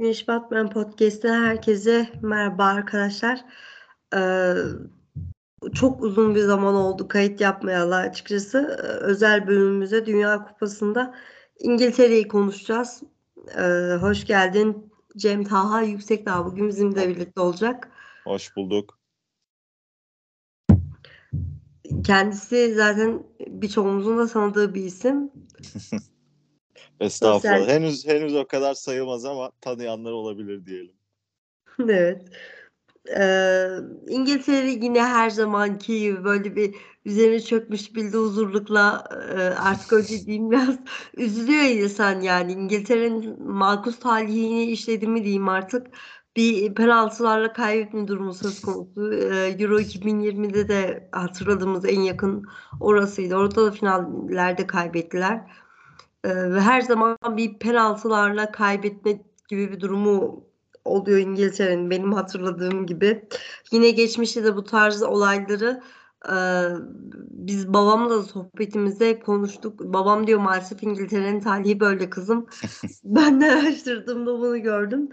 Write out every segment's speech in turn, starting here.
Güneş Batman Podcast'ten herkese merhaba arkadaşlar. Ee, çok uzun bir zaman oldu kayıt yapmayalı açıkçası. Ee, özel bölümümüze Dünya Kupası'nda İngiltere'yi konuşacağız. Ee, hoş geldin Cem Taha Yüksekdağ bugün bizimle birlikte olacak. Hoş bulduk. Kendisi zaten birçoğumuzun da tanıdığı bir isim. Estağfurullah. Sosyal... Henüz henüz o kadar sayılmaz ama tanıyanlar olabilir diyelim. evet. Ee, İngiltere yine her zamanki gibi böyle bir üzerine çökmüş bildi huzurlukla e, artık öyle diyeyim biraz üzülüyor insan yani İngiltere'nin makus talihini işledi mi diyeyim artık bir penaltılarla kaybetme durumu söz konusu. Ee, Euro 2020'de de hatırladığımız en yakın orasıydı. Orada da finallerde kaybettiler. Ve her zaman bir penaltılarla kaybetme gibi bir durumu oluyor İngiltere'nin benim hatırladığım gibi. Yine geçmişte de bu tarz olayları e, biz babamla da sohbetimizde konuştuk. Babam diyor maalesef İngiltere'nin talihi böyle kızım. ben de araştırdığımda bunu gördüm.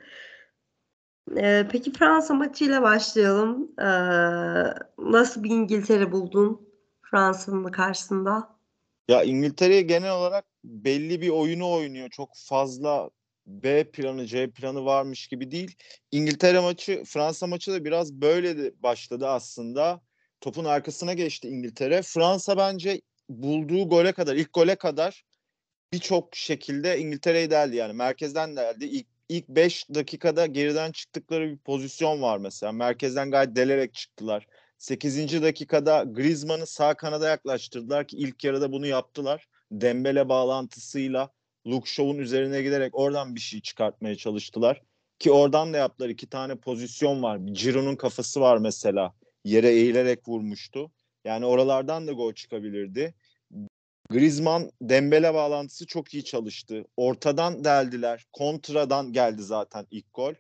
E, peki Fransa maçıyla başlayalım. E, nasıl bir İngiltere buldun Fransa'nın karşısında? Ya İngiltere'ye genel olarak belli bir oyunu oynuyor. Çok fazla B planı, C planı varmış gibi değil. İngiltere maçı, Fransa maçı da biraz böyle başladı aslında. Topun arkasına geçti İngiltere. Fransa bence bulduğu gole kadar, ilk gole kadar birçok şekilde İngiltere'yi deldi yani. Merkezden deldi. İlk ilk 5 dakikada geriden çıktıkları bir pozisyon var mesela. Merkezden gayet delerek çıktılar. 8. dakikada Griezmann'ı sağ kanada yaklaştırdılar ki ilk yarıda bunu yaptılar. Dembele bağlantısıyla Luke Shaw'un üzerine giderek oradan bir şey çıkartmaya çalıştılar. Ki oradan da yaptılar. iki tane pozisyon var. Ciro'nun kafası var mesela. Yere eğilerek vurmuştu. Yani oralardan da gol çıkabilirdi. Griezmann Dembele bağlantısı çok iyi çalıştı. Ortadan deldiler. Kontradan geldi zaten ilk gol.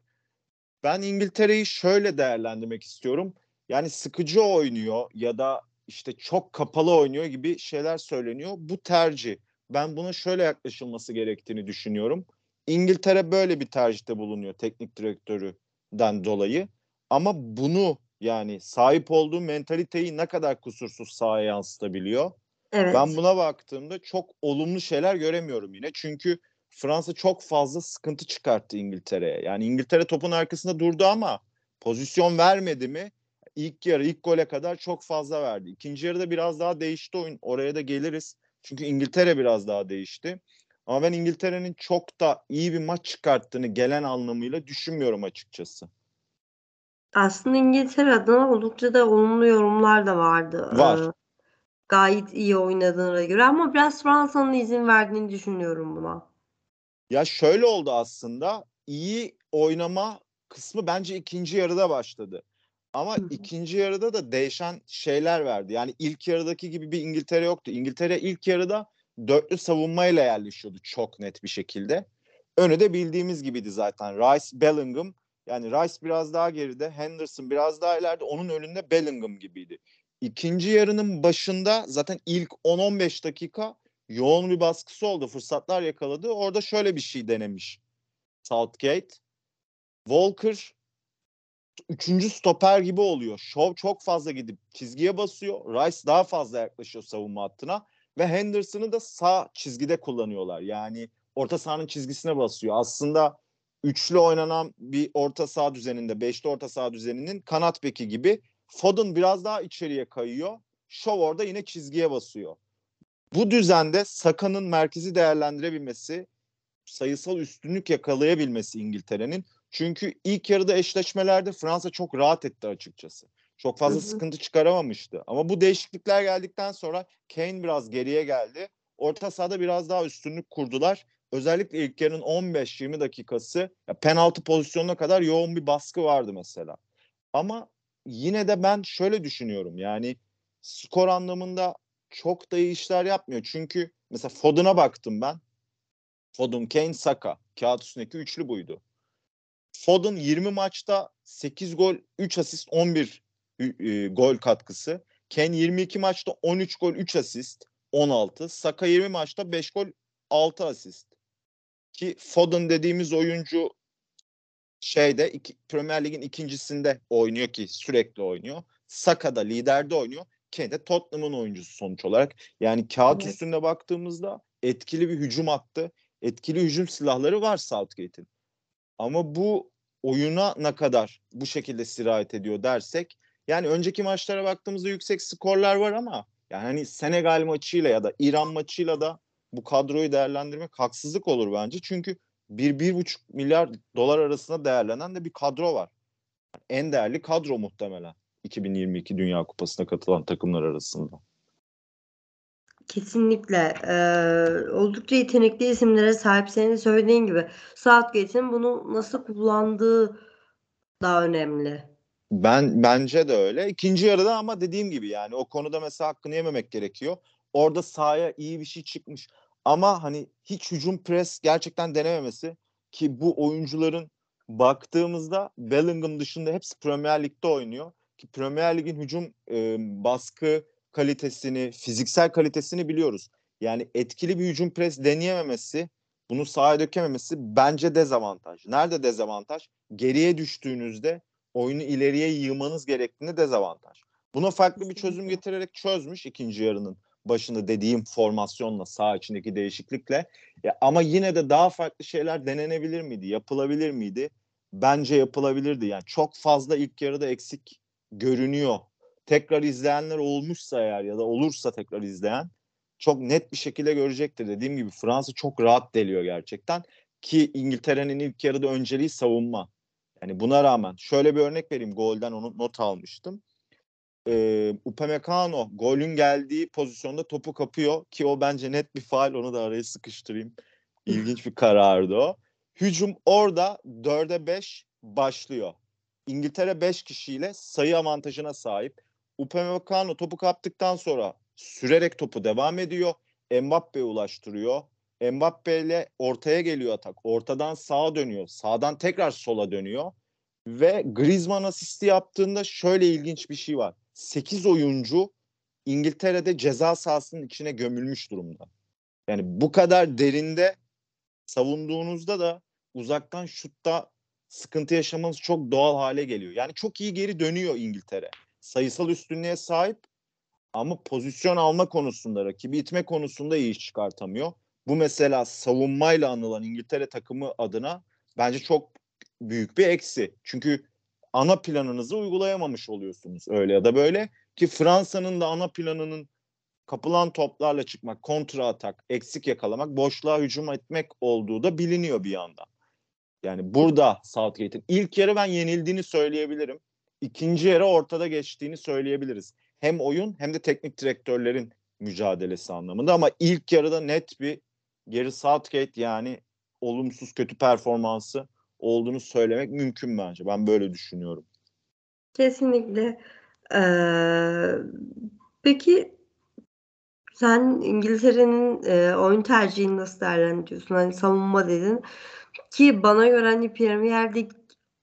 Ben İngiltere'yi şöyle değerlendirmek istiyorum. Yani sıkıcı oynuyor ya da işte çok kapalı oynuyor gibi şeyler söyleniyor. Bu tercih. Ben buna şöyle yaklaşılması gerektiğini düşünüyorum. İngiltere böyle bir tercihte bulunuyor teknik direktörüden dolayı. Ama bunu yani sahip olduğu mentaliteyi ne kadar kusursuz sahaya yansıtabiliyor. Evet. Ben buna baktığımda çok olumlu şeyler göremiyorum yine. Çünkü Fransa çok fazla sıkıntı çıkarttı İngiltere'ye. Yani İngiltere topun arkasında durdu ama pozisyon vermedi mi? İlk yarı, ilk gole kadar çok fazla verdi. İkinci yarıda biraz daha değişti oyun. Oraya da geliriz. Çünkü İngiltere biraz daha değişti. Ama ben İngiltere'nin çok da iyi bir maç çıkarttığını gelen anlamıyla düşünmüyorum açıkçası. Aslında İngiltere adına oldukça da olumlu yorumlar da vardı. Var. Ee, gayet iyi oynadığına göre ama biraz Fransa'nın izin verdiğini düşünüyorum buna. Ya şöyle oldu aslında. İyi oynama kısmı bence ikinci yarıda başladı. Ama Hı-hı. ikinci yarıda da değişen şeyler verdi. Yani ilk yarıdaki gibi bir İngiltere yoktu. İngiltere ilk yarıda dörtlü savunmayla yerleşiyordu çok net bir şekilde. Önü de bildiğimiz gibiydi zaten. Rice, Bellingham yani Rice biraz daha geride, Henderson biraz daha ileride, onun önünde Bellingham gibiydi. İkinci yarının başında zaten ilk 10-15 dakika yoğun bir baskısı oldu. Fırsatlar yakaladı. Orada şöyle bir şey denemiş Southgate. Walker üçüncü stoper gibi oluyor. Şov çok fazla gidip çizgiye basıyor. Rice daha fazla yaklaşıyor savunma hattına. Ve Henderson'ı da sağ çizgide kullanıyorlar. Yani orta sahanın çizgisine basıyor. Aslında üçlü oynanan bir orta saha düzeninde, beşli orta saha düzeninin kanat beki gibi Foden biraz daha içeriye kayıyor. Shaw orada yine çizgiye basıyor. Bu düzende Saka'nın merkezi değerlendirebilmesi, sayısal üstünlük yakalayabilmesi İngiltere'nin. Çünkü ilk yarıda eşleşmelerde Fransa çok rahat etti açıkçası. Çok fazla hı hı. sıkıntı çıkaramamıştı. Ama bu değişiklikler geldikten sonra Kane biraz geriye geldi. Orta sahada biraz daha üstünlük kurdular. Özellikle ilk yarının 15-20 dakikası ya penaltı pozisyonuna kadar yoğun bir baskı vardı mesela. Ama yine de ben şöyle düşünüyorum. Yani skor anlamında çok da iyi işler yapmıyor. Çünkü mesela Foden'a baktım ben. Foden, Kane, Saka. Kağıt üstündeki üçlü buydu. Foden 20 maçta 8 gol, 3 asist, 11 e, gol katkısı. Kane 22 maçta 13 gol, 3 asist, 16. Saka 20 maçta 5 gol, 6 asist. Ki Foden dediğimiz oyuncu şeyde iki, Premier Lig'in ikincisinde oynuyor ki sürekli oynuyor. Saka'da liderde oynuyor. Kane Tottenham'ın oyuncusu sonuç olarak. Yani kağıt evet. üstünde baktığımızda etkili bir hücum attı. Etkili hücum silahları var Southgate'in. Ama bu oyuna ne kadar bu şekilde sirayet ediyor dersek yani önceki maçlara baktığımızda yüksek skorlar var ama yani hani Senegal maçıyla ya da İran maçıyla da bu kadroyu değerlendirmek haksızlık olur bence. Çünkü bir, bir buçuk milyar dolar arasında değerlenen de bir kadro var. En değerli kadro muhtemelen 2022 Dünya Kupası'na katılan takımlar arasında. Kesinlikle. Ee, oldukça yetenekli isimlere sahip senin söylediğin gibi. Southgate'in bunu nasıl kullandığı daha önemli. Ben bence de öyle. İkinci yarıda ama dediğim gibi yani o konuda mesela hakkını yememek gerekiyor. Orada sahaya iyi bir şey çıkmış. Ama hani hiç hücum pres gerçekten denememesi ki bu oyuncuların baktığımızda Bellingham dışında hepsi Premier Lig'de oynuyor. Ki Premier Lig'in hücum e, baskı kalitesini, fiziksel kalitesini biliyoruz. Yani etkili bir hücum pres deneyememesi, bunu sahaya dökememesi bence dezavantaj. Nerede dezavantaj? Geriye düştüğünüzde oyunu ileriye yığmanız gerektiğinde dezavantaj. Buna farklı bir çözüm getirerek çözmüş ikinci yarının başında dediğim formasyonla sağ içindeki değişiklikle. Ya, ama yine de daha farklı şeyler denenebilir miydi? Yapılabilir miydi? Bence yapılabilirdi. Yani çok fazla ilk yarıda eksik görünüyor. Tekrar izleyenler olmuşsa eğer ya da olursa tekrar izleyen çok net bir şekilde görecektir. Dediğim gibi Fransa çok rahat deliyor gerçekten ki İngiltere'nin ilk yarıda önceliği savunma. Yani buna rağmen şöyle bir örnek vereyim. Golden onu not almıştım e, Upamecano golün geldiği pozisyonda topu kapıyor ki o bence net bir faal onu da araya sıkıştırayım. İlginç bir karardı o. Hücum orada 4'e 5 başlıyor. İngiltere 5 kişiyle sayı avantajına sahip. Upamecano topu kaptıktan sonra sürerek topu devam ediyor. Mbappe'ye ulaştırıyor. Mbappe ile ortaya geliyor atak. Ortadan sağa dönüyor. Sağdan tekrar sola dönüyor. Ve Griezmann asisti yaptığında şöyle ilginç bir şey var. 8 oyuncu İngiltere'de ceza sahasının içine gömülmüş durumda. Yani bu kadar derinde savunduğunuzda da uzaktan şutta sıkıntı yaşamanız çok doğal hale geliyor. Yani çok iyi geri dönüyor İngiltere. Sayısal üstünlüğe sahip ama pozisyon alma konusunda, rakibi itme konusunda iyi iş çıkartamıyor. Bu mesela savunmayla anılan İngiltere takımı adına bence çok büyük bir eksi. Çünkü ana planınızı uygulayamamış oluyorsunuz öyle ya da böyle ki Fransa'nın da ana planının kapılan toplarla çıkmak, kontra atak, eksik yakalamak, boşluğa hücum etmek olduğu da biliniyor bir yandan. Yani burada Southgate'in ilk yarı ben yenildiğini söyleyebilirim. İkinci yarı ortada geçtiğini söyleyebiliriz. Hem oyun hem de teknik direktörlerin mücadelesi anlamında ama ilk yarıda net bir geri Southgate yani olumsuz kötü performansı olduğunu söylemek mümkün bence. Ben böyle düşünüyorum. Kesinlikle. Ee, peki sen İngiltere'nin e, oyun tercihini nasıl değerlendiriyorsun? Hani savunma dedin ki bana göre hani Premier Lig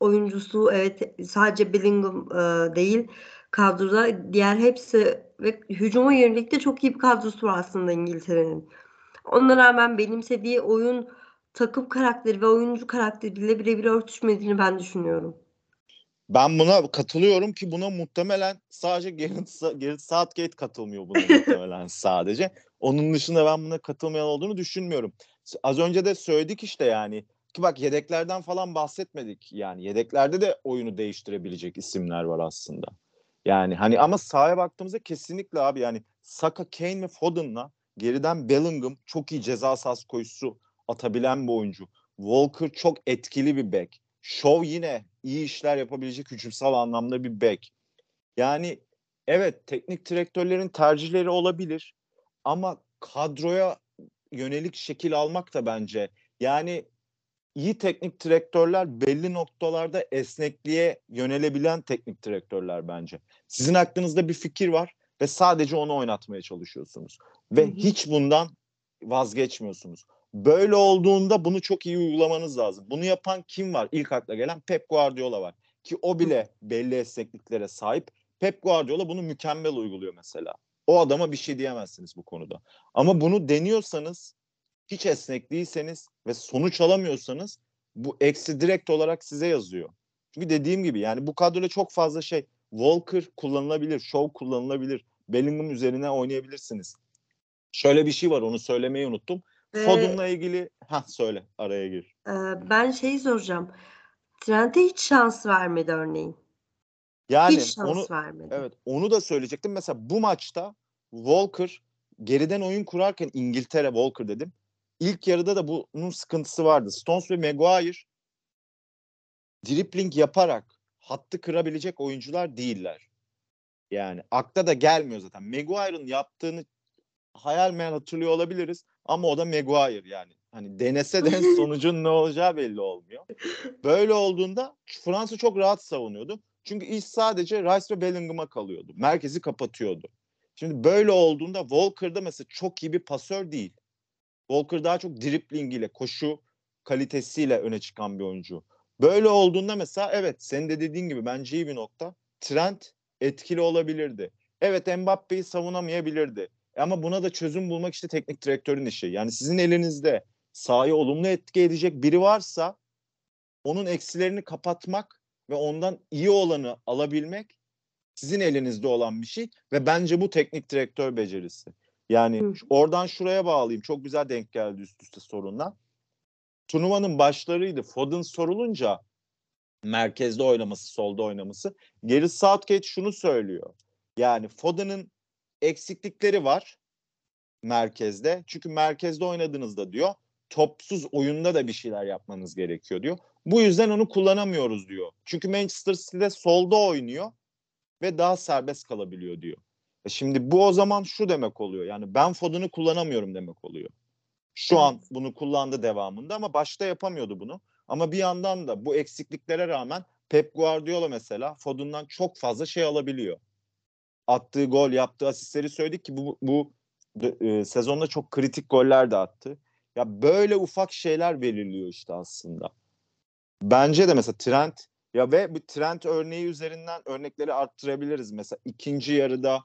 oyuncusu evet sadece Bellingham e, değil kadroda diğer hepsi ve hücuma yönelik de çok iyi bir kadrosu var aslında İngiltere'nin. Ona rağmen benimsediği oyun takım karakteri ve oyuncu karakteriyle birebir örtüşmediğini ben düşünüyorum. Ben buna katılıyorum ki buna muhtemelen sadece Gareth, Gareth Southgate katılmıyor buna muhtemelen sadece. Onun dışında ben buna katılmayan olduğunu düşünmüyorum. Az önce de söyledik işte yani ki bak yedeklerden falan bahsetmedik. Yani yedeklerde de oyunu değiştirebilecek isimler var aslında. Yani hani ama sahaya baktığımızda kesinlikle abi yani Saka, Kane ve Foden'la geriden Bellingham çok iyi ceza sahası koşusu atabilen bir oyuncu. Walker çok etkili bir bek. Shaw yine iyi işler yapabilecek hücumsal anlamda bir bek. Yani evet teknik direktörlerin tercihleri olabilir ama kadroya yönelik şekil almak da bence yani iyi teknik direktörler belli noktalarda esnekliğe yönelebilen teknik direktörler bence. Sizin aklınızda bir fikir var ve sadece onu oynatmaya çalışıyorsunuz ve hiç bundan vazgeçmiyorsunuz. Böyle olduğunda bunu çok iyi uygulamanız lazım. Bunu yapan kim var? İlk akla gelen Pep Guardiola var. Ki o bile belli esnekliklere sahip. Pep Guardiola bunu mükemmel uyguluyor mesela. O adama bir şey diyemezsiniz bu konuda. Ama bunu deniyorsanız hiç esnek değilseniz ve sonuç alamıyorsanız bu eksi direkt olarak size yazıyor. Çünkü dediğim gibi yani bu kadroda çok fazla şey Walker kullanılabilir, Shaw kullanılabilir. Bellingham üzerine oynayabilirsiniz. Şöyle bir şey var onu söylemeyi unuttum. Ve Foden'la ilgili ha söyle araya gir. e, ben şeyi soracağım. Trent'e hiç şans vermedi örneğin. Yani hiç şans onu vermedi. evet onu da söyleyecektim. Mesela bu maçta Walker geriden oyun kurarken İngiltere Walker dedim. İlk yarıda da bunun sıkıntısı vardı. Stones ve Maguire dripling yaparak hattı kırabilecek oyuncular değiller. Yani akla da gelmiyor zaten. Maguire'ın yaptığını hayal meyal hatırlıyor olabiliriz ama o da Maguire yani. Hani denese de sonucun ne olacağı belli olmuyor. Böyle olduğunda Fransa çok rahat savunuyordu. Çünkü iş sadece Rice ve Bellingham'a kalıyordu. Merkezi kapatıyordu. Şimdi böyle olduğunda Walker'da mesela çok iyi bir pasör değil. Walker daha çok dribbling ile, koşu kalitesiyle öne çıkan bir oyuncu. Böyle olduğunda mesela evet senin de dediğin gibi bence iyi bir nokta. Trent etkili olabilirdi. Evet Mbappe'yi savunamayabilirdi. Ama buna da çözüm bulmak işte teknik direktörün işi. Yani sizin elinizde sahayı olumlu etki edecek biri varsa onun eksilerini kapatmak ve ondan iyi olanı alabilmek sizin elinizde olan bir şey ve bence bu teknik direktör becerisi. Yani Hı. oradan şuraya bağlayayım. Çok güzel denk geldi üst üste sorunla. Turnuvanın başlarıydı. Foden sorulunca merkezde oynaması, solda oynaması. Geri Southgate şunu söylüyor. Yani Foden'ın eksiklikleri var merkezde. Çünkü merkezde oynadığınızda diyor topsuz oyunda da bir şeyler yapmanız gerekiyor diyor. Bu yüzden onu kullanamıyoruz diyor. Çünkü Manchester City'de solda oynuyor ve daha serbest kalabiliyor diyor. E şimdi bu o zaman şu demek oluyor. Yani ben Foden'ı kullanamıyorum demek oluyor. Şu Evet. an bunu kullandı devamında ama başta yapamıyordu bunu. Ama bir yandan da bu eksikliklere rağmen Pep Guardiola mesela Foden'dan çok fazla şey alabiliyor. Attığı gol, yaptığı asistleri söyledik ki bu, bu e, sezonda çok kritik goller de attı. Ya böyle ufak şeyler belirliyor işte aslında. Bence de mesela Trent ya ve bu Trent örneği üzerinden örnekleri arttırabiliriz. Mesela ikinci yarıda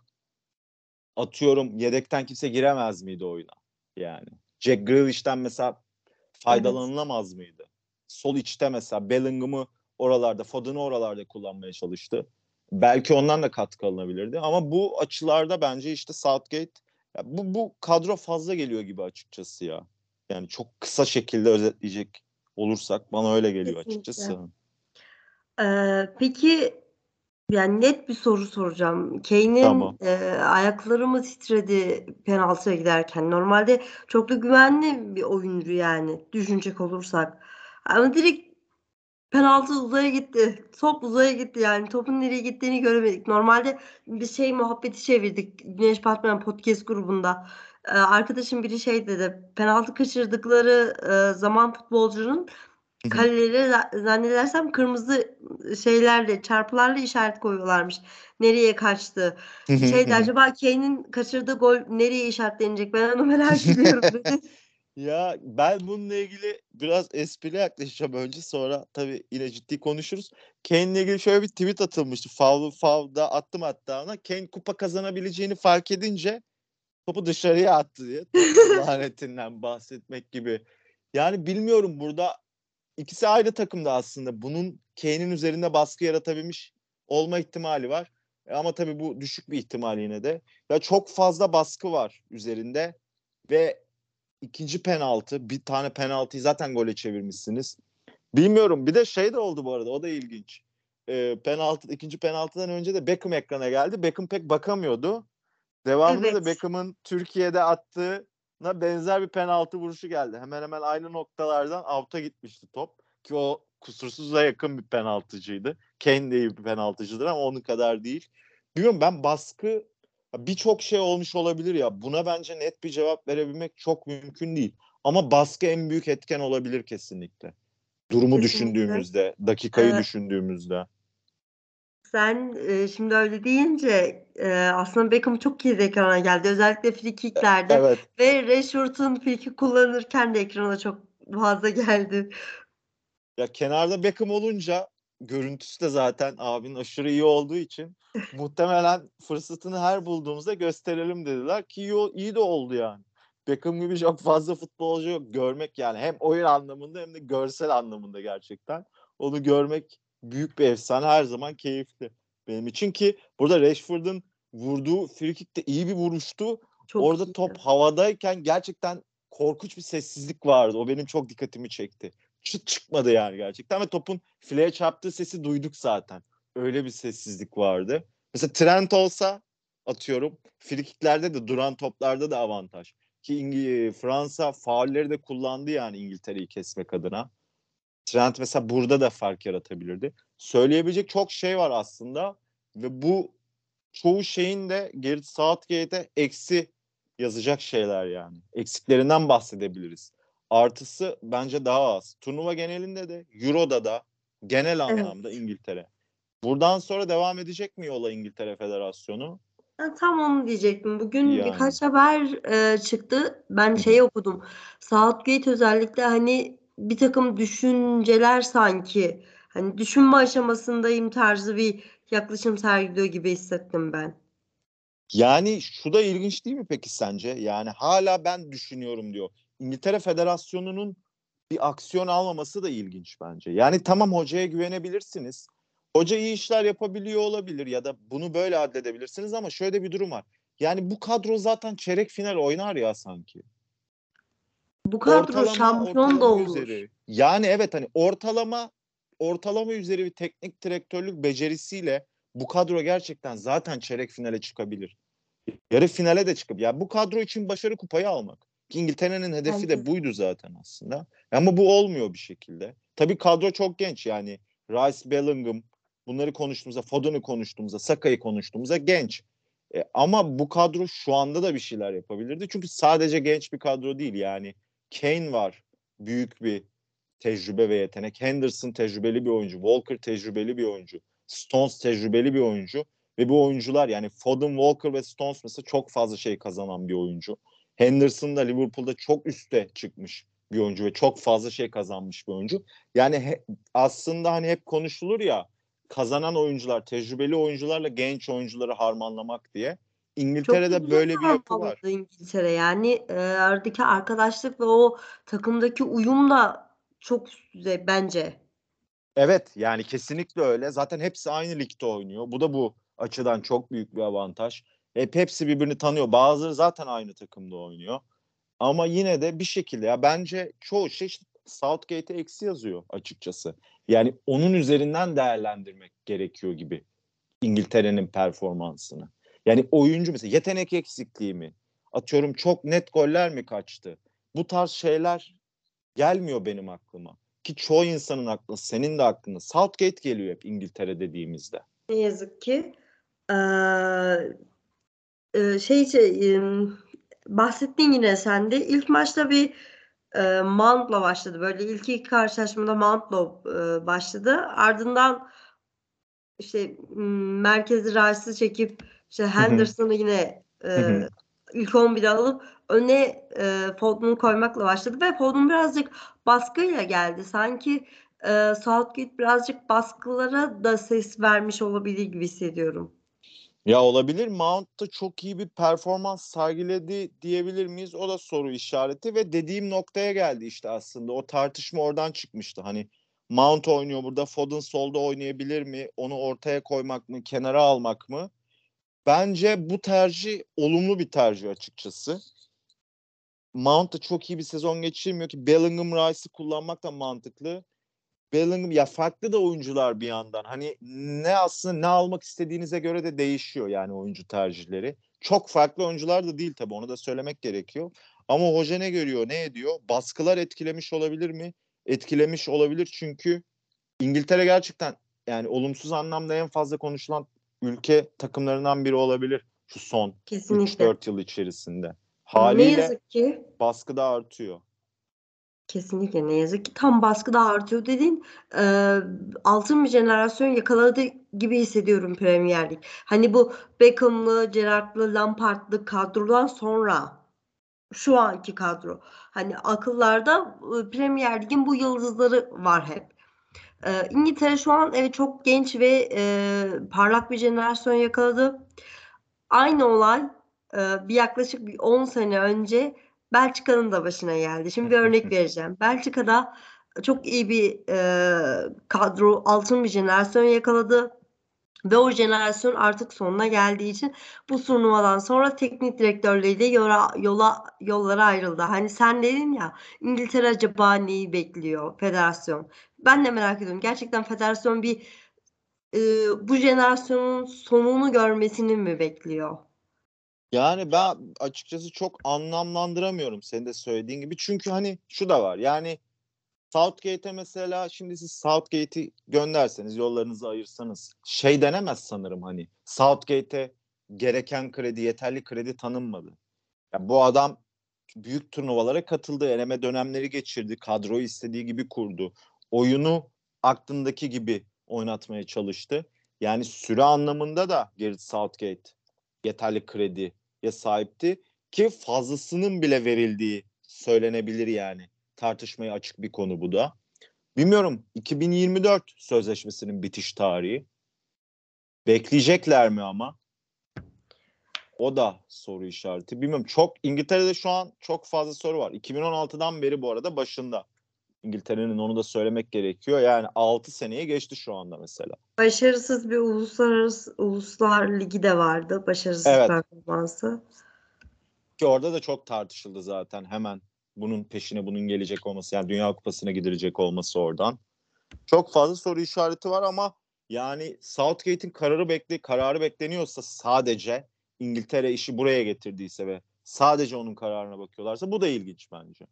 atıyorum yedekten kimse giremez miydi oyuna? Yani Jack Grealish'ten mesela faydalanılamaz mıydı? Sol içte mesela Bellingham'ı oralarda, Foden'ı oralarda kullanmaya çalıştı. Belki ondan da katkı alınabilirdi ama bu açılarda bence işte Southgate ya bu bu kadro fazla geliyor gibi açıkçası ya. Yani çok kısa şekilde özetleyecek olursak bana öyle geliyor Kesinlikle. açıkçası. Ee, peki yani net bir soru soracağım. Kane'in Tamam. e, ayakları mı titredi penaltıya giderken? Normalde çok da güvenli bir oyuncu yani düşünecek olursak. Ama direkt penaltı uzaya gitti. Top uzaya gitti yani. Topun nereye gittiğini göremedik. Normalde bir şey muhabbeti çevirdik. Güneş Batman podcast grubunda. Ee, arkadaşım biri şey dedi. Penaltı kaçırdıkları e, zaman futbolcunun. Kaleleri za- zannedersem kırmızı şeylerle çarpılarla işaret koyuyorlarmış. Nereye kaçtı? Şeydi acaba Kane'in kaçırdığı gol nereye işaretlenecek? Ben onu merak ediyorum. Ya ben bununla ilgili biraz esprili yaklaşacağım önce sonra tabii yine ciddi konuşuruz. Kane'le ilgili şöyle bir tweet atılmıştı. Foul, foul'da attım hatta ona. Kane kupa kazanabileceğini fark edince topu dışarıya attı diye. Lanetinden bahsetmek gibi. Yani bilmiyorum burada ikisi aynı takımda aslında. Bunun Kane'in üzerinde baskı yaratabilmiş olma ihtimali var. E Ama tabii bu düşük bir ihtimal yine de. Ya çok fazla baskı var üzerinde ve ikinci penaltı, bir tane penaltıyı zaten gole çevirmişsiniz. Bilmiyorum. Bir de şey de oldu bu arada. O da ilginç. Ee, penaltı, ikinci penaltıdan önce de Beckham ekrana geldi. Beckham pek bakamıyordu. Devamında da Evet. Beckham'ın Türkiye'de attığına benzer bir penaltı vuruşu geldi. Hemen hemen aynı noktalardan out'a gitmişti top. Ki o kusursuza yakın bir penaltıcıydı. Kane de iyi bir penaltıcıdır ama onun kadar değil. Bilmiyorum ben baskı birçok şey olmuş olabilir ya. Buna bence net bir cevap verebilmek çok mümkün değil. Ama baskı en büyük etken olabilir kesinlikle. Durumu Kesinlikle. düşündüğümüzde, dakikayı Ee, düşündüğümüzde. Sen e, şimdi öyle deyince e, aslında Beckham çok kez ekrana geldi. Özellikle free kicklerde Evet. ve Rashford'un free kick kullanırken de ekrana çok fazla geldi. Ya kenarda Beckham olunca görüntüsü de zaten abinin aşırı iyi olduğu için muhtemelen fırsatını her bulduğumuzda gösterelim dediler ki iyi, iyi de oldu yani. Beckham gibi çok fazla futbolcu yok. Görmek yani hem oyun anlamında hem de görsel anlamında gerçekten. Onu görmek büyük bir efsane her zaman keyifli benim için ki burada Rashford'un vurduğu frikik de iyi bir vuruştu. Çok Orada iyiydi. top havadayken gerçekten korkunç bir sessizlik vardı. O benim çok dikkatimi çekti. Çıt çıkmadı yani gerçekten ve topun fileye çarptığı sesi duyduk zaten. Öyle bir sessizlik vardı. Mesela Trent olsa atıyorum frikiklerde de duran toplarda da avantaj. Ki İngi- Fransa faulleri de kullandı yani İngiltere'yi kesmek adına. Trent mesela burada da fark yaratabilirdi. Söyleyebilecek çok şey var aslında ve bu çoğu şeyin de Gareth Southgate'e eksi yazacak şeyler yani. Eksiklerinden bahsedebiliriz. Artısı bence daha az. Turnuva genelinde de Euro'da da genel anlamda İngiltere. Buradan sonra devam edecek mi yola İngiltere Federasyonu? Tam onu diyecektim. Bugün Yani. birkaç haber e, çıktı. Ben şey okudum. Southgate özellikle hani bir takım düşünceler sanki hani düşünme aşamasındayım tarzı bir yaklaşım sergiliyor gibi hissettim ben. Yani şu da ilginç değil mi peki sence? Yani hala ben düşünüyorum diyor. İngiltere Federasyonu'nun bir aksiyon almaması da ilginç bence. Yani tamam hocaya güvenebilirsiniz. Hoca iyi işler yapabiliyor olabilir ya da bunu böyle addedebilirsiniz ama şöyle bir durum var. Yani bu kadro zaten çeyrek final oynar ya sanki. Bu kadro şampiyon da olur. üzeri. Yani evet hani ortalama ortalama üzeri bir teknik direktörlük becerisiyle bu kadro gerçekten zaten çeyrek finale çıkabilir. Yarı finale de çıkıp ya bu kadro için başarı kupayı almak. İngiltere'nin hedefi de. buydu zaten aslında. Ama bu olmuyor bir şekilde. Tabii kadro çok genç yani. Rice, Bellingham bunları konuştuğumuzda, Foden'ı konuştuğumuzda, Saka'yı konuştuğumuzda genç. E, ama bu kadro şu anda da bir şeyler yapabilirdi. Çünkü sadece genç bir kadro değil yani. Kane var. Büyük bir tecrübe ve yetenek. Henderson tecrübeli bir oyuncu. Walker tecrübeli bir oyuncu. Stones tecrübeli bir oyuncu. Ve bu oyuncular yani Foden, Walker ve Stones mesela çok fazla şey kazanan bir oyuncu. Henderson da Liverpool'da çok üste çıkmış bir oyuncu ve çok fazla şey kazanmış bir oyuncu. Yani he- aslında hani hep konuşulur ya kazanan oyuncular, tecrübeli oyuncularla genç oyuncuları harmanlamak diye. Çok İngiltere'de güzel böyle bir yapı var. İngiltere. Yani e, aradaki arkadaşlık ve o takımdaki uyum da çok üst düzey bence. Evet yani kesinlikle öyle. Zaten hepsi aynı ligde oynuyor. Bu da bu açıdan çok büyük bir avantaj. Hep hepsi birbirini tanıyor. Bazıları zaten aynı takımda oynuyor. Ama yine de bir şekilde ya bence çoğu şey işte Southgate'e eksi yazıyor açıkçası. Yani onun üzerinden değerlendirmek gerekiyor gibi İngiltere'nin performansını. Yani oyuncu mesela yetenek eksikliği mi? Atıyorum çok net goller mi kaçtı? Bu tarz şeyler gelmiyor benim aklıma. Ki çoğu insanın aklına, senin de aklına. Southgate geliyor hep İngiltere dediğimizde. Ne yazık ki. Ee, şey şey, bahsettin yine sen de. İlk maçta bir e, Mount'la başladı. Böyle ilk iki karşılaşmada Mount'la e, başladı. Ardından işte merkezi Rice'ı çekip işte Henderson'ı yine e, ilk 11'e alıp öne e, Foden'u koymakla başladı ve Foden birazcık baskıyla geldi. Sanki e, Southgate birazcık baskılara da ses vermiş olabilir gibi hissediyorum. Ya olabilir. Mount da çok iyi bir performans sergiledi diyebilir miyiz? O da soru işareti ve dediğim noktaya geldi işte aslında. O tartışma oradan çıkmıştı. Hani Mount oynuyor burada. Foden solda oynayabilir mi? Onu ortaya koymak mı? Kenara almak mı? Bence bu tercih olumlu bir tercih açıkçası. Mount da çok iyi bir sezon geçirmiyor ki Bellingham Rice'ı kullanmak da mantıklı. Bellingham ya farklı da oyuncular bir yandan. Hani ne aslında ne almak istediğinize göre de değişiyor yani oyuncu tercihleri. Çok farklı oyuncular da değil tabii onu da söylemek gerekiyor. Ama hoca ne görüyor, ne ediyor? Baskılar etkilemiş olabilir mi? Etkilemiş olabilir çünkü İngiltere gerçekten yani olumsuz anlamda en fazla konuşulan ülke takımlarından biri olabilir şu son Kesinlikle. 3-4 yıl içerisinde. Ne Haliyle yazık ki baskı da artıyor. Kesinlikle ne yazık ki tam baskı da artıyor dediğin e, altın bir jenerasyon yakaladı gibi hissediyorum Premier Lig. Hani bu Beckham'lı, Gerrard'lı, Lampard'lı kadrodan sonra şu anki kadro. Hani akıllarda e, Premier Lig'in bu yıldızları var hep. E, İngiltere şu an evet çok genç ve e, parlak bir jenerasyon yakaladı. Aynı olay e, bir yaklaşık bir 10 sene önce Belçika'nın da başına geldi. Şimdi bir örnek vereceğim. Belçika'da çok iyi bir e, kadro, altın bir jenerasyon yakaladı. Ve o jenerasyon artık sonuna geldiği için bu turnuvadan sonra teknik direktörleriyle yola, yola yollara ayrıldı. Hani sen dedin ya İngiltere acaba neyi bekliyor federasyon? Ben de merak ediyorum. Gerçekten federasyon bir e, bu jenerasyonun sonunu görmesini mi bekliyor? Yani ben açıkçası çok anlamlandıramıyorum senin de söylediğin gibi. Çünkü hani şu da var. Yani Southgate'e mesela şimdi siz Southgate'i gönderseniz yollarınızı ayırsanız şey denemez sanırım hani Southgate'e gereken kredi yeterli kredi tanınmadı. Yani bu adam büyük turnuvalara katıldı, eleme dönemleri geçirdi, kadroyu istediği gibi kurdu. Oyunu aklındaki gibi oynatmaya çalıştı. Yani süre anlamında da Gareth Southgate yeterli krediye sahipti ki fazlasının bile verildiği söylenebilir yani tartışmaya açık bir konu bu da. Bilmiyorum 2024 sözleşmesinin bitiş tarihi. Bekleyecekler mi ama? O da soru işareti. Bilmiyorum çok İngiltere'de şu an çok fazla soru var. 2016'dan beri bu arada başında. İngiltere'nin onu da söylemek gerekiyor. Yani 6 seneye geçti şu anda mesela. Başarısız bir uluslararası uluslar ligi de vardı. Başarısız evet. performansı. Ki orada da çok tartışıldı zaten hemen bunun peşine bunun gelecek olması yani Dünya Kupası'na gidilecek olması oradan. Çok fazla soru işareti var ama yani Southgate'in kararı bekle kararı bekleniyorsa sadece İngiltere işi buraya getirdiyse ve sadece onun kararına bakıyorlarsa bu da ilginç bence.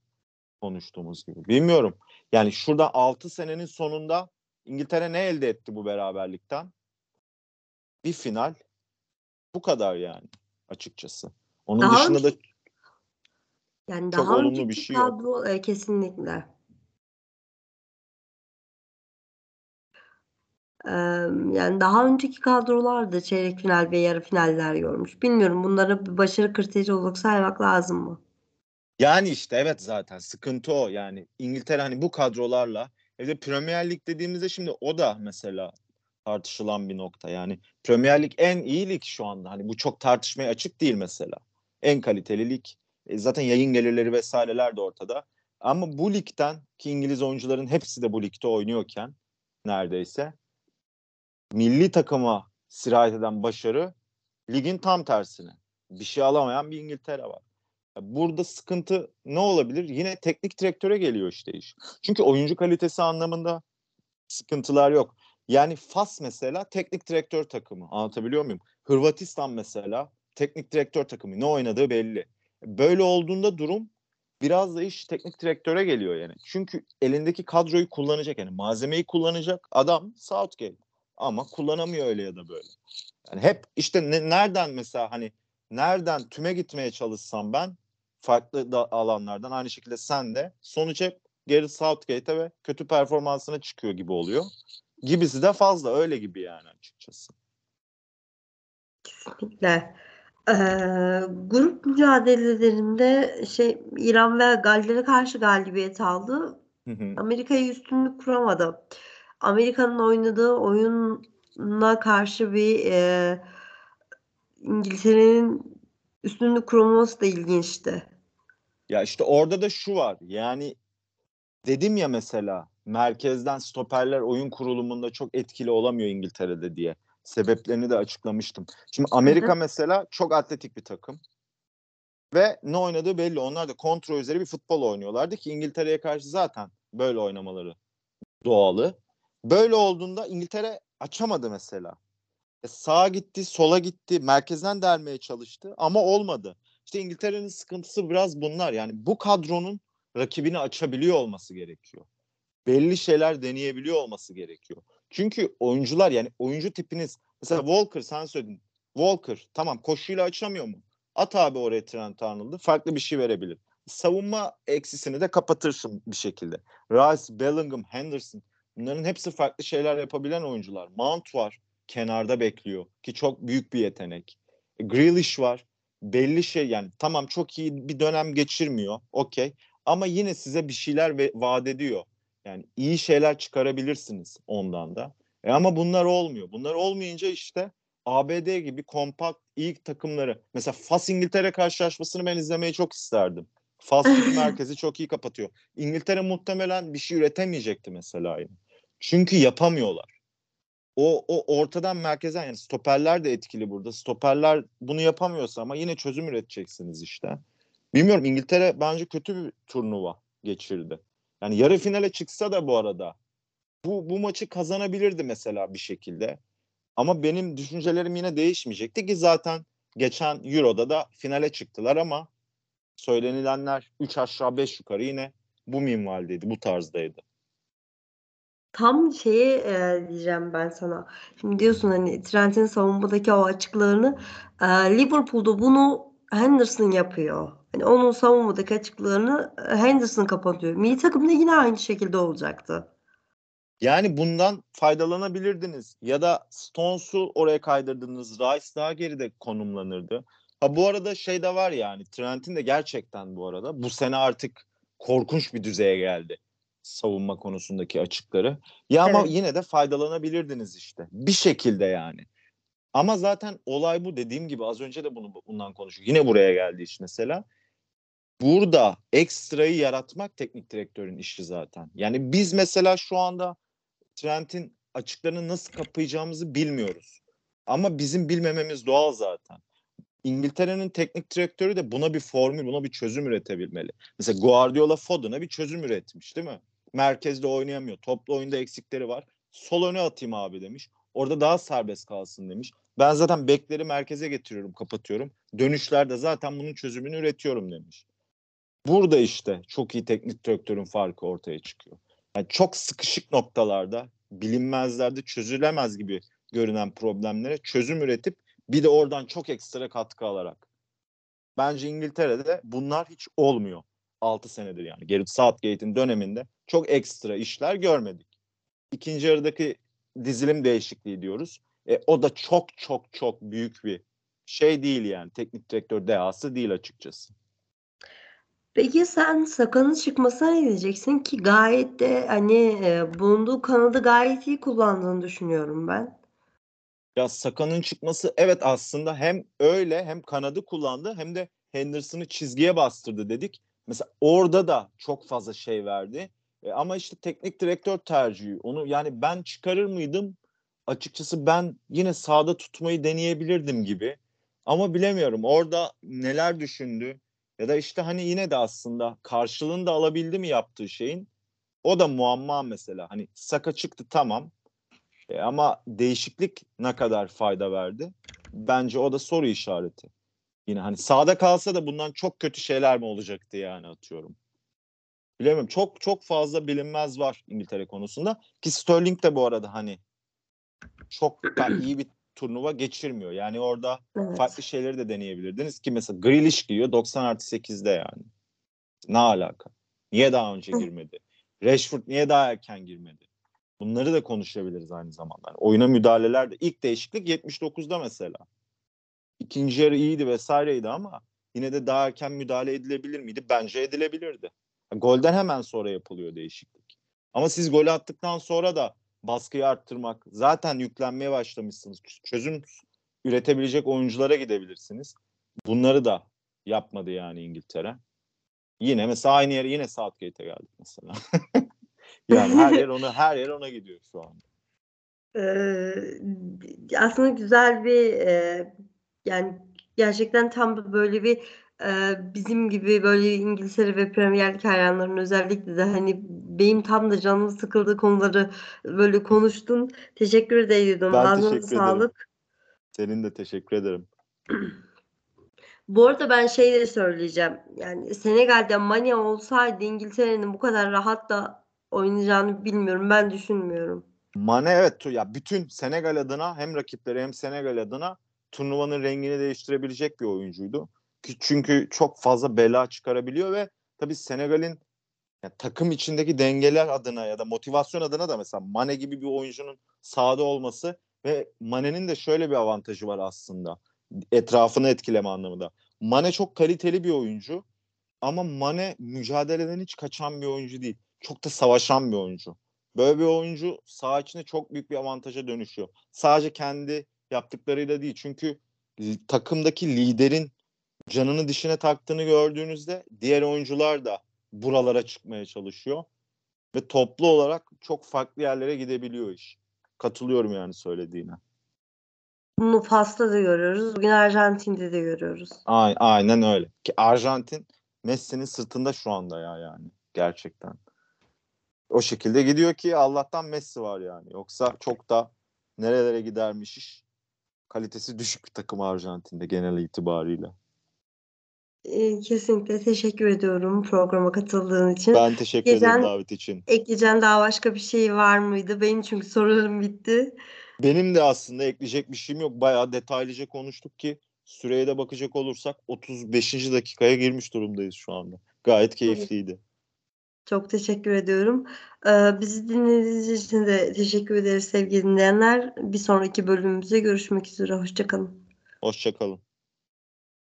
Konuştuğumuz gibi. Bilmiyorum. Yani şurada 6 senenin sonunda İngiltere ne elde etti bu beraberlikten? Bir final. Bu kadar yani açıkçası. Onun Daha dışında da Yani Çok daha önceki bir şey yok. kadro e, kesinlikle. Eee, yani daha önceki kadrolar da çeyrek final ve yarı finaller görmüş. Bilmiyorum bunlara bir başarı kriteri olarak saymak lazım mı? Yani işte evet zaten sıkıntı o. Yani İngiltere hani bu kadrolarla evde Premier Lig dediğimizde şimdi o da mesela tartışılan bir nokta. Yani Premier Lig en iyi lig şu anda. Hani bu çok tartışmaya açık değil mesela. En kaliteli lig. E, zaten yayın gelirleri vesaireler de ortada. Ama bu ligden ki İngiliz oyuncuların hepsi de bu ligde oynuyorken neredeyse milli takıma sirayet eden başarı ligin tam tersine. Bir şey alamayan bir İngiltere var. Burada sıkıntı ne olabilir? Yine teknik direktöre geliyor işte iş. Çünkü oyuncu kalitesi anlamında sıkıntılar yok. Yani Fas mesela teknik direktör takımı. Anlatabiliyor muyum? Hırvatistan mesela teknik direktör takımı. Ne oynadığı belli. Böyle olduğunda durum biraz da iş teknik direktöre geliyor yani. Çünkü elindeki kadroyu kullanacak yani malzemeyi kullanacak adam Southgate. Ama kullanamıyor öyle ya da böyle. Yani hep işte ne, nereden mesela hani nereden tüme gitmeye çalışsam ben farklı da alanlardan aynı şekilde sen de sonuç hep geri Southgate'e ve kötü performansına çıkıyor gibi oluyor. Gibisi de fazla öyle gibi yani açıkçası. Kesinlikle. Ee, grup mücadelelerinde şey İran ve Galler'e karşı galibiyet aldı. Amerika'ya üstünlük kuramadı. Amerika'nın oynadığı oyuna karşı bir e, İngiltere'nin üstünlük kuramaması da ilginçti. Ya işte orada da şu var. Yani dedim ya mesela merkezden stoperler oyun kurulumunda çok etkili olamıyor İngiltere'de diye. Sebeplerini de açıklamıştım. Şimdi Amerika Hı hı. mesela çok atletik bir takım. Ve ne oynadığı belli. Onlar da kontrol üzeri bir futbol oynuyorlardı ki İngiltere'ye karşı zaten böyle oynamaları doğalı. Böyle olduğunda İngiltere açamadı mesela. E sağa gitti, sola gitti, merkezden delmeye çalıştı ama olmadı. İşte İngiltere'nin sıkıntısı biraz bunlar. Yani bu kadronun rakibini açabiliyor olması gerekiyor. Belli şeyler deneyebiliyor olması gerekiyor. Çünkü oyuncular yani oyuncu tipiniz mesela Walker sen söyledin. Walker tamam koşuyla açamıyor mu? At abi oraya Trent Arnold'u farklı bir şey verebilir. Savunma eksisini de kapatırsın bir şekilde. Rice, Bellingham, Henderson bunların hepsi farklı şeyler yapabilen oyuncular. Mount var kenarda bekliyor ki çok büyük bir yetenek. E, Grealish var. Belli şey yani tamam çok iyi bir dönem geçirmiyor. Okey. Ama yine size bir şeyler ve vaat ediyor. Yani iyi şeyler çıkarabilirsiniz ondan da. E ama bunlar olmuyor. Bunlar olmayınca işte ABD gibi kompakt iyi takımları mesela Fas İngiltere karşılaşmasını ben izlemeyi çok isterdim. Food merkezi çok iyi kapatıyor. İngiltere muhtemelen bir şey üretemeyecekti mesela. Yani. Çünkü yapamıyorlar. O, o ortadan merkezden yani stoperler de etkili burada. Stoperler bunu yapamıyorsa ama yine çözüm üreteceksiniz işte. Bilmiyorum İngiltere bence kötü bir turnuva geçirdi. Yani yarı finale çıksa da bu arada bu, bu maçı kazanabilirdi mesela bir şekilde. Ama benim düşüncelerim yine değişmeyecekti ki zaten geçen Euro'da da finale çıktılar ama söylenilenler 3 aşağı 5 yukarı yine bu minvaldeydi, bu tarzdaydı. Tam şeye e, diyeceğim ben sana. Şimdi diyorsun hani Trent'in savunmadaki o açıklarını e, Liverpool'da bunu Henderson yapıyor. Hani onun savunmadaki açıklarını e, Henderson kapatıyor. Milli takımda yine aynı şekilde olacaktı. Yani bundan faydalanabilirdiniz. Ya da Stones'u oraya kaydırdınız. Rice daha geride konumlanırdı. Ha bu arada şey de var yani Trent'in de gerçekten bu arada bu sene artık korkunç bir düzeye geldi savunma konusundaki açıkları. Ya ama Evet. yine de faydalanabilirdiniz işte. Bir şekilde yani. Ama zaten olay bu dediğim gibi az önce de bunu bundan konuştuk. Yine buraya geldi iş mesela. Burada ekstrayı yaratmak teknik direktörün işi zaten. Yani biz mesela şu anda Trent'in açıklarını nasıl kapayacağımızı bilmiyoruz. Ama bizim bilmememiz doğal zaten. İngiltere'nin teknik direktörü de buna bir formül, buna bir çözüm üretebilmeli. Mesela Guardiola Foden'a bir çözüm üretmiş değil mi? Merkezde oynayamıyor. Toplu oyunda eksikleri var. Sol öne atayım abi demiş. Orada daha serbest kalsın demiş. Ben zaten bekleri merkeze getiriyorum, kapatıyorum. Dönüşlerde zaten bunun çözümünü üretiyorum demiş. Burada işte çok iyi teknik direktörün farkı ortaya çıkıyor. Yani çok sıkışık noktalarda, bilinmezlerde çözülemez gibi görünen problemlere çözüm üretip bir de oradan çok ekstra katkı alarak. Bence İngiltere'de bunlar hiç olmuyor. 6 senedir yani. Gareth Southgate'in döneminde çok ekstra işler görmedik. İkinci yarıdaki dizilim değişikliği diyoruz. E, o da çok çok çok büyük bir şey değil yani. Teknik direktör dehası değil açıkçası. Peki sen Saka'nın çıkmasına ne diyeceksin ki gayet de hani e, bulunduğu kanadı gayet iyi kullandığını düşünüyorum ben. Ya Saka'nın çıkması evet aslında hem öyle hem kanadı kullandı hem de Henderson'ı çizgiye bastırdı dedik. Mesela orada da çok fazla şey verdi. E, ama işte teknik direktör tercihi. Onu yani ben çıkarır mıydım? Açıkçası ben yine sağda tutmayı deneyebilirdim gibi. Ama bilemiyorum orada neler düşündü ya da işte hani yine de aslında karşılığını da alabildi mi yaptığı şeyin? O da muamma mesela. Hani Saka çıktı tamam. E, ama değişiklik ne kadar fayda verdi? Bence o da soru işareti. Yine hani sağda kalsa da bundan çok kötü şeyler mi olacaktı yani atıyorum. Bilemiyorum. Çok çok fazla bilinmez var İngiltere konusunda. Ki Sterling de bu arada hani çok iyi bir turnuva geçirmiyor. Yani orada Evet. farklı şeyleri de deneyebilirdiniz ki mesela Grealish giriyor 90 artı 8'de yani. Ne alaka? Niye daha önce girmedi? Rashford niye daha erken girmedi? Bunları da konuşabiliriz aynı zamanda. Yani oyuna müdahaleler de ilk değişiklik 79'da mesela. İkinci yarı iyiydi vesaireydi ama yine de daha erken müdahale edilebilir miydi? Bence edilebilirdi. Golden hemen sonra yapılıyor değişiklik. Ama siz golü attıktan sonra da baskıyı arttırmak, zaten yüklenmeye başlamışsınız. Çözüm üretebilecek oyunculara gidebilirsiniz. Bunları da yapmadı yani İngiltere. Yine mesela aynı yere yine Southgate'e geldik mesela. yani her yer ona her yer ona gidiyor şu anda. Ee, aslında güzel bir e, yani gerçekten tam böyle bir e, bizim gibi böyle İngiltere ve Premier Lig hayranlarının özellikle de hani benim tam da canım sıkıldığı konuları böyle konuştun. Teşekkür ediyorum. Ben Ağzına teşekkür ederim. sağlık. Senin de teşekkür ederim. Bu arada ben şey de söyleyeceğim. Yani Senegal'de Mane olsaydı İngiltere'nin bu kadar rahat da oynayacağını bilmiyorum. Ben düşünmüyorum. Mane evet ya bütün Senegal adına hem rakipleri hem Senegal adına turnuvanın rengini değiştirebilecek bir oyuncuydu. Çünkü çok fazla bela çıkarabiliyor ve tabii Senegal'in ya, takım içindeki dengeler adına ya da motivasyon adına da mesela Mane gibi bir oyuncunun sahada olması ve Mane'nin de şöyle bir avantajı var aslında. Etrafını etkileme anlamında. Mane çok kaliteli bir oyuncu ama Mane mücadeleden hiç kaçan bir oyuncu değil. Çok da savaşan bir oyuncu. Böyle bir oyuncu saha içinde çok büyük bir avantaja dönüşüyor. Sadece kendi yaptıklarıyla değil. Çünkü takımdaki liderin canını dişine taktığını gördüğünüzde diğer oyuncular da buralara çıkmaya çalışıyor. Ve toplu olarak çok farklı yerlere gidebiliyor iş. Katılıyorum yani söylediğine. Bunu Fas'ta da görüyoruz. Bugün Arjantin'de de görüyoruz. Aynen öyle. Ki Arjantin Messi'nin sırtında şu anda ya yani. Gerçekten. O şekilde gidiyor ki Allah'tan Messi var yani. Yoksa çok da nerelere gidermiş iş. Kalitesi düşük bir takım Arjantin'de genel itibariyle. Ee, kesinlikle teşekkür ediyorum programa katıldığın için. Ben teşekkür Geçen- ederim davet için. Ekleyeceğin daha başka bir şey var mıydı? Benim çünkü sorularım bitti. Benim de aslında ekleyecek bir şeyim yok. Bayağı detaylıca konuştuk ki süreye de bakacak olursak 35. dakikaya girmiş durumdayız şu anda. Gayet keyifliydi. Çok teşekkür ediyorum. Ee, bizi dinlediğiniz için de teşekkür ederiz sevgili dinleyenler. Bir sonraki bölümümüzde görüşmek üzere. Hoşçakalın. Hoşçakalın.